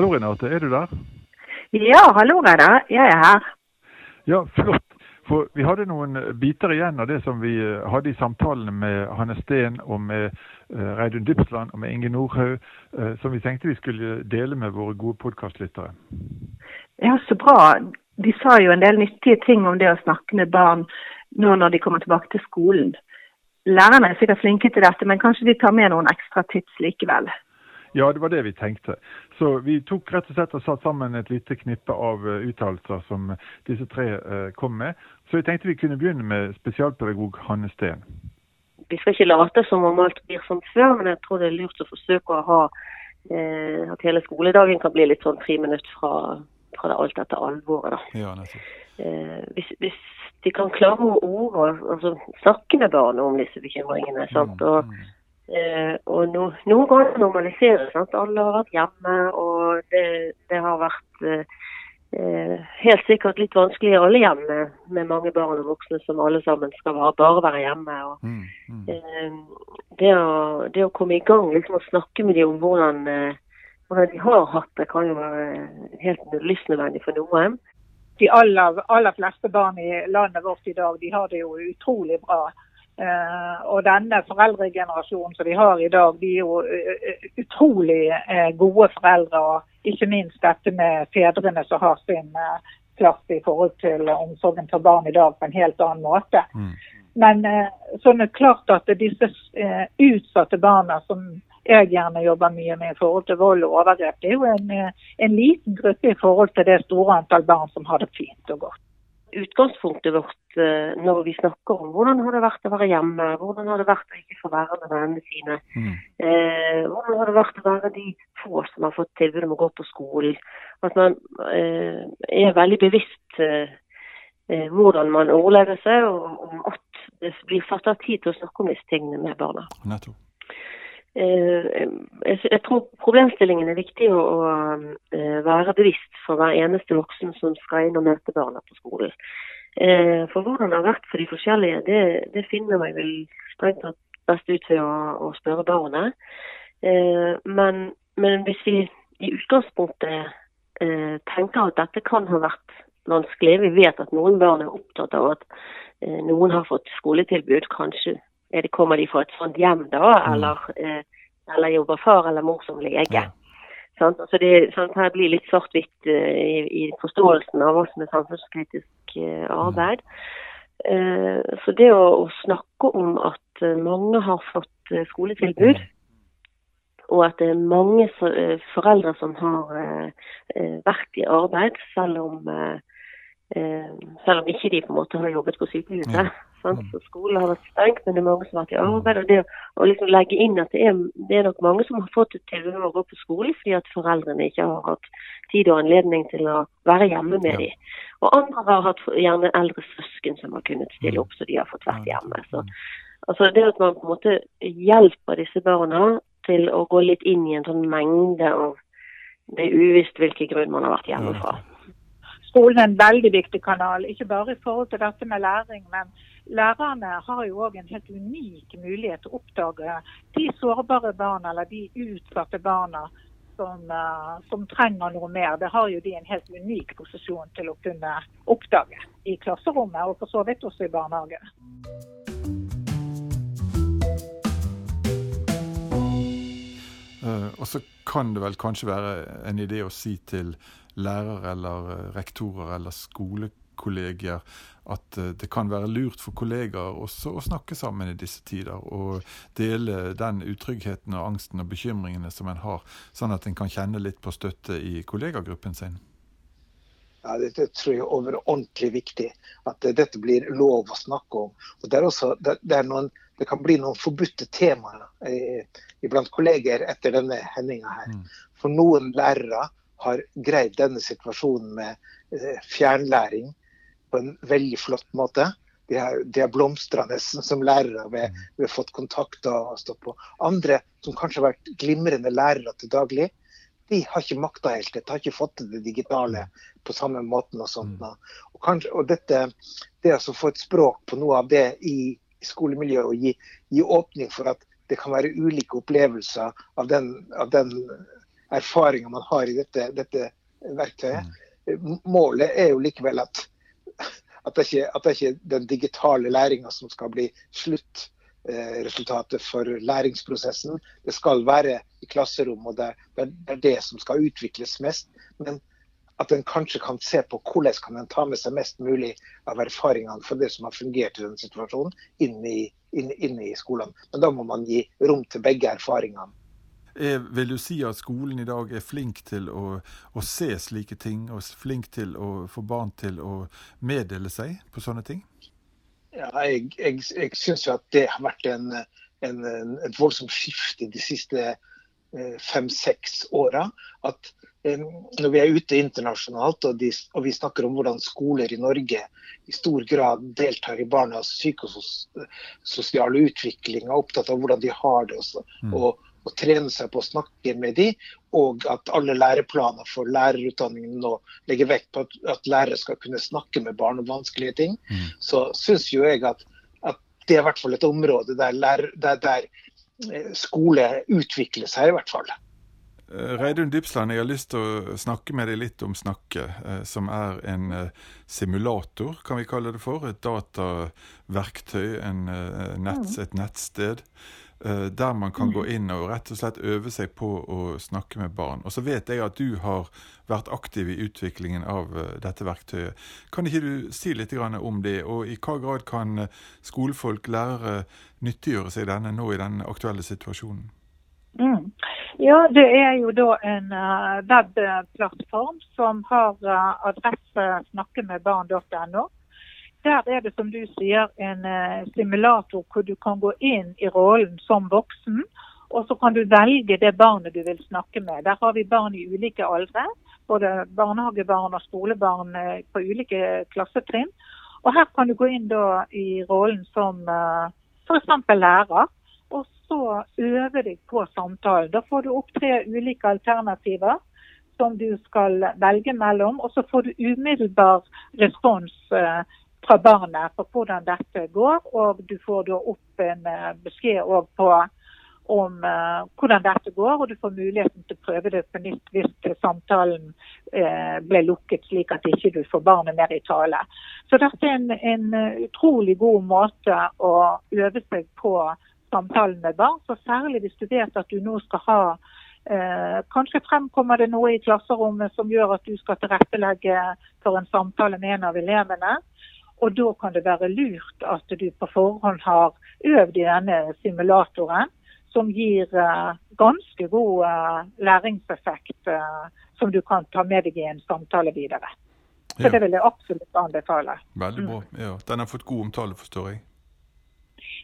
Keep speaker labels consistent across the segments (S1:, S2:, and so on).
S1: Hallo Renate, er du der?
S2: Ja, hallo Reidar. Jeg er her.
S1: Ja, flott. For vi hadde noen biter igjen av det som vi eh, hadde i samtalene med Hanne Steen og med uh, Reidun Dybsland og med Inge Nordhaug, uh, som vi tenkte vi skulle dele med våre gode podkastlyttere.
S2: Ja, så bra. De sa jo en del nyttige ting om det å snakke med barn nå når de kommer tilbake til skolen. Lærerne er sikkert flinke til dette, men kanskje de tar med noen ekstra tips likevel.
S1: Ja, det var det vi tenkte. Så vi tok rett og slett og satt sammen et lite knippe av uh, uttalelser som disse tre uh, kom med. Så vi tenkte vi kunne begynne med spesialpedagog Hanne Steen.
S3: Vi skal ikke late som om alt blir som før, men jeg tror det er lurt å forsøke å ha eh, at hele skoledagen kan bli litt sånn tre minutter fra, fra det alt dette alvoret. da.
S1: Ja,
S3: eh, hvis, hvis, de kan klare ord og altså, snakke med barna om disse bekymringene. sant?
S1: Mm,
S3: og Eh, og no, noen ganger normaliseres. Sant? Alle har vært hjemme, og det, det har vært eh, helt sikkert litt vanskelig i alle hjem med, mange barn og voksne som alle sammen skal bare, bare være hjemme. Og,
S1: mm, mm.
S3: Eh, det, å, det, å, komme i gang liksom og snakke med dem om hvordan, eh, hvordan de har hatt det, kan jo være helt livsnødvendig for noen.
S4: De aller, aller fleste barn i landet vårt i dag de har det jo utrolig bra. Uh, og denne foreldregenerasjonen som vi har i dag, de er jo uh, utrolig uh, gode foreldre. Og ikke minst dette med fedrene som har sin plass i forhold til omsorgen for barn i dag på en helt annen måte.
S1: Mm.
S4: Men sånn er det klart at disse utsatte barna som jeg gjerne jobber mye med i forhold til vold og overgrep, det er jo en, en liten gruppe i forhold til det store antall barn som har det fint og godt
S3: utgangspunktet vårt eh, når vi snakker om hvordan har det vært å være hjemme, hvordan har det vært å ikke få være med vennene sine.
S1: Mm.
S3: Eh, hvordan har det vært å være de få som har fått tilbud om å gå på skolen. At man eh, er veldig bevisst eh, eh hvordan man ordlegger seg, og, og at det blir satt av tid til å snakke om disse tingene med barna.
S1: Nettopp.
S3: Eh, jeg tror problemstillingen er viktig å, eh, være bevisst for hver eneste voksen som skal inn og møte barna på skolen. Eh, for hvordan det har vært for de forskjellige, det, det finner meg vel strengt tatt best ut ved å, å spørre barnet. Men, men, hvis vi i utgangspunktet tenker at dette kan ha vært vanskelig, vi vet at noen barn er opptatt av at noen har fått skoletilbud, kanskje kommer de fra et sånt hjem, da? Mm. Eller, eh, eller jobber far eller mor som lege? Sånn, altså det, sånn, her blir litt svart-hvitt uh, i, i, forståelsen av hva som er samfunnskritisk uh, arbeid. Så det å, å, snakke om at mange har fått skoletilbud, og at det er mange foreldre som har vært i arbeid, selv om, selv om ikke de på en måte har jobbet på sykehuset. Sant? Så skolen har vært stengt, men det er mange som har vært i arbeid. og Det å liksom legge inn at det er, det er, nok mange som har fått et tilbud om å gå på skole fordi at foreldrene ikke har hatt tid og anledning til å være hjemme med ja. dem. Og andre har hatt gjerne eldre søsken som har kunnet stille opp, så de har fått vært hjemme. Så, altså det at man på en måte hjelper disse barna til å gå litt inn i en sånn mengde av det er uvisst hvilken grunn man har vært hjemme fra
S4: skolen er en veldig viktig kanal. Ikke bare i forhold til dette med læring, men lærerne har jo òg en helt unik mulighet til å oppdage de sårbare barna eller de utsatte barna som, uh, som, trenger noe mer. Det har jo de en helt unik posisjon til å kunne oppdage i klasserommet, og for så vidt også i barnehage.
S1: Uh, og så kan det vel kanskje være en idé å si til lærere eller uh, rektorer eller skolekollegier at uh, det kan være lurt for kollegaer også å snakke sammen i disse tider. Og dele den utryggheten og angsten og bekymringene som en har, sånn at en kan kjenne litt på støtte i kollegagruppen sin.
S5: Ja, Dette tror jeg er overordentlig viktig. At dette blir lov å snakke om. Og Det, også, det, det, noen, det kan bli noen forbudte temaer iblant kolleger etter denne hendinga her. Mm. For noen lærere har greid denne situasjonen med eh, fjernlæring på en veldig flott måte. De har, de har blomstra nesten som lærere ved, mm. ved fått kontakter og stått på. Andre som kanskje har vært glimrende lærere til daglig, de har ikke makta helt dette, har ikke fått til det digitale på samme måten. Og sånt. Mm. Og, kanskje, og dette, det å få et språk på noe av det i, i skolemiljøet og gi, gi, åpning for at det kan være ulike opplevelser av den, av den erfaringer man har i dette, dette verktøyet. Mm. Målet er jo likevel at, at, det ikke, at det ikke er den digitale læringa som skal bli sluttresultatet for læringsprosessen. Det skal være i klasserom, og det, det er det som skal utvikles mest. Men at en kanskje kan se på hvordan kan en ta med seg mest mulig av erfaringene for det som har fungert i den situasjonen, inn i, inn, inn i skolene. Men da må man gi rom til begge erfaringene.
S1: Jeg vil du si at skolen i dag er flink til å, å, se slike ting, og flink til å få barn til å meddele seg på sånne ting?
S5: Ja, jeg, jeg, jeg syns jo at det har vært en, en, en, et voldsomt skifte de siste eh, fem-seks åra. At når vi er ute internasjonalt og, de, og, vi snakker om hvordan skoler i Norge i stor grad deltar i barnas psykososiale utvikling, er opptatt av hvordan de har det, også, mm. og, og trene seg på å snakke med dem, og at alle læreplaner for lærerutdanningen nå legger vekt på at, at lærere skal kunne snakke med barn om vanskelige ting, mm. så syns jo jeg at, at, det er i hvert fall et område der, lærer, der, der eh, skole utvikler seg, i hvert fall.
S1: Eh, Reidun Dybsland, jeg har lyst til å snakke med deg litt om Snakke, eh, som er en simulator, kan vi kalle det for. Et dataverktøy, nett, mm. et nettsted. Der man kan gå mm. inn og rett og slett øve seg på å snakke med barn. Og så vet jeg at du har vært aktiv i utviklingen av dette verktøyet. Kan ikke du si litt om det, og i hva grad kan skolefolk, lærere, nyttiggjøre seg denne nå i den aktuelle situasjonen?
S4: Mm. Ja, det er jo da en webplattform som har adresse snakkemedbarn.no. Der er det som du sier en uh, simulator hvor du kan gå inn i rollen som voksen. Og så kan du velge det barnet du vil snakke med. Der har vi barn i ulike aldre. Både barnehagebarn og skolebarn på ulike klassetrinn. Og her kan du gå inn da i rollen som uh, f.eks. lærer Og så øve deg på samtalen. Da får du opp tre ulike alternativer som du skal velge mellom. Og så får du umiddelbar respons eh, fra barnet på hvordan dette går. Og du får da opp en eh, beskjed på om uh, hvordan dette går, og du får muligheten til å prøve det på nytt hvis samtalen uh, ble lukket, slik at ikke du får barnet mer i tale. Så dette er en, en utrolig god måte å øve seg på samtalen med barn. Så særlig hvis du vet at du nå skal ha eh, Kanskje fremkommer det noe i klasserommet som gjør at du skal tilrettelegge for en samtale med en av elevene. Og da kan det være lurt at du på forhånd har øvd i denne simulatoren, som gir eh, ganske god eh, læringseffekt eh, som du kan ta med deg i en samtale videre. Så ja. det vil jeg absolutt anbefale.
S1: Veldig bra. Mm. Ja, Den har fått god omtale, forstår jeg.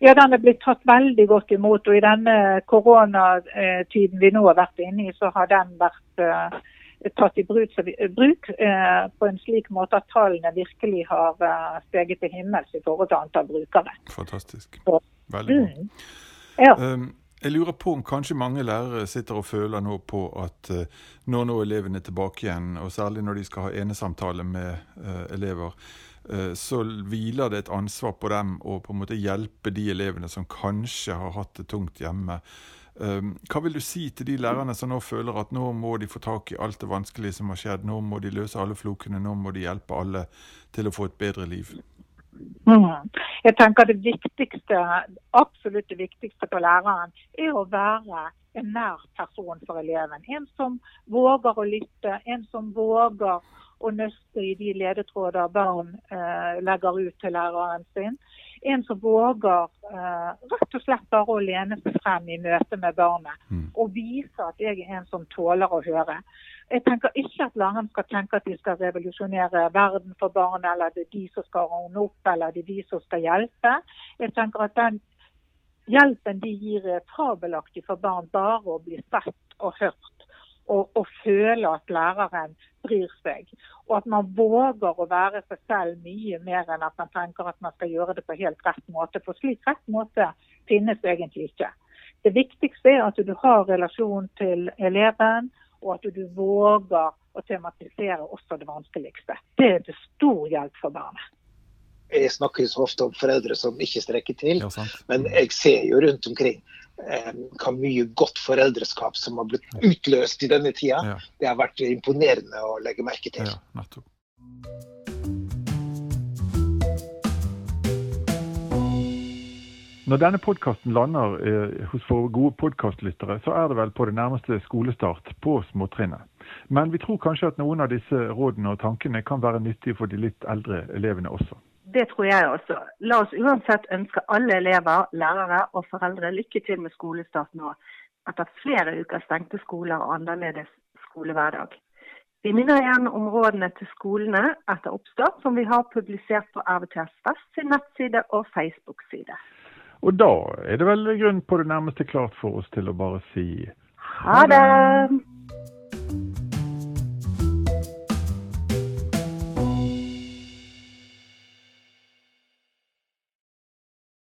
S4: Ja, den er blitt tatt veldig godt imot. Og i denne koronatiden vi nå har vært inne i, så har den vært tatt i bruk, bruk eh, på en slik måte at tallene virkelig har eh, steget til himmels i forhold til antall brukere.
S1: Fantastisk. Veldig bra. Mm. Ja. Um, jeg lurer på om kanskje mange lærere sitter og føler nå på at uh, når nå elevene er tilbake igjen, og særlig når de skal ha enesamtale med uh, elever, uh, så hviler det et ansvar på dem å på en måte hjelpe de elevene som kanskje har hatt det tungt hjemme. Ehm, hva vil du si til de lærerne som nå føler at nå må de få tak i alt det vanskelige som har skjedd, nå må de løse alle flokene, nå må de hjelpe alle til å få et bedre liv?
S4: Mm. Jeg tenker Det viktigste, absolutt det viktigste for læreren er å være en nær person for eleven. En som våger å lytte, en som våger å nøste i de ledetråder barn eh, legger ut til læreren sin. En som våger eh, rett og slett bare å lene seg frem i møte med barnet. Mm. Og vise at jeg er en som tåler å høre. Jeg tenker ikke at læreren skal tenke at de skal revolusjonere verden for barn, eller det er de som skal ordne opp, eller det er de som skal hjelpe. Jeg tenker at den hjelpen de gir er fabelaktig for barn, bare å bli sett og hørt og, og føle at læreren bryr seg. Og at man våger å være seg selv mye mer enn at man tenker at man skal gjøre det på helt rett måte. For slik rett måte finnes egentlig ikke. Det viktigste er at du har relasjon til eleven, og at du våger å tematisere også det vanskeligste. Det er til stor hjelp for barnet.
S5: Jeg snakker så ofte om foreldre som ikke strekker til, men jeg ser jo rundt omkring hva mye godt foreldreskap som har blitt utløst i denne tida.
S1: Ja.
S5: Det har vært imponerende å legge merke til.
S1: Ja, nettopp. Når denne podkasten lander eh, hos våre gode podkastlyttere, så er det vel på det nærmeste skolestart på småtrinnet. Men vi tror kanskje at noen av disse rådene og tankene kan være nyttige for de litt eldre elevene også.
S2: Det tror jeg også. La oss uansett ønske alle elever, lærere og foreldre lykke til med skolestart nå, etter flere uker stengte skoler og annerledes skolehverdag. Vi minner igjen om rådene til skolene etter oppstart, som vi har publisert på RVTS Vest sin nettside og Facebook-side.
S1: Og da er det vel grunn på det nærmeste klart for oss til å bare si
S2: Ha det!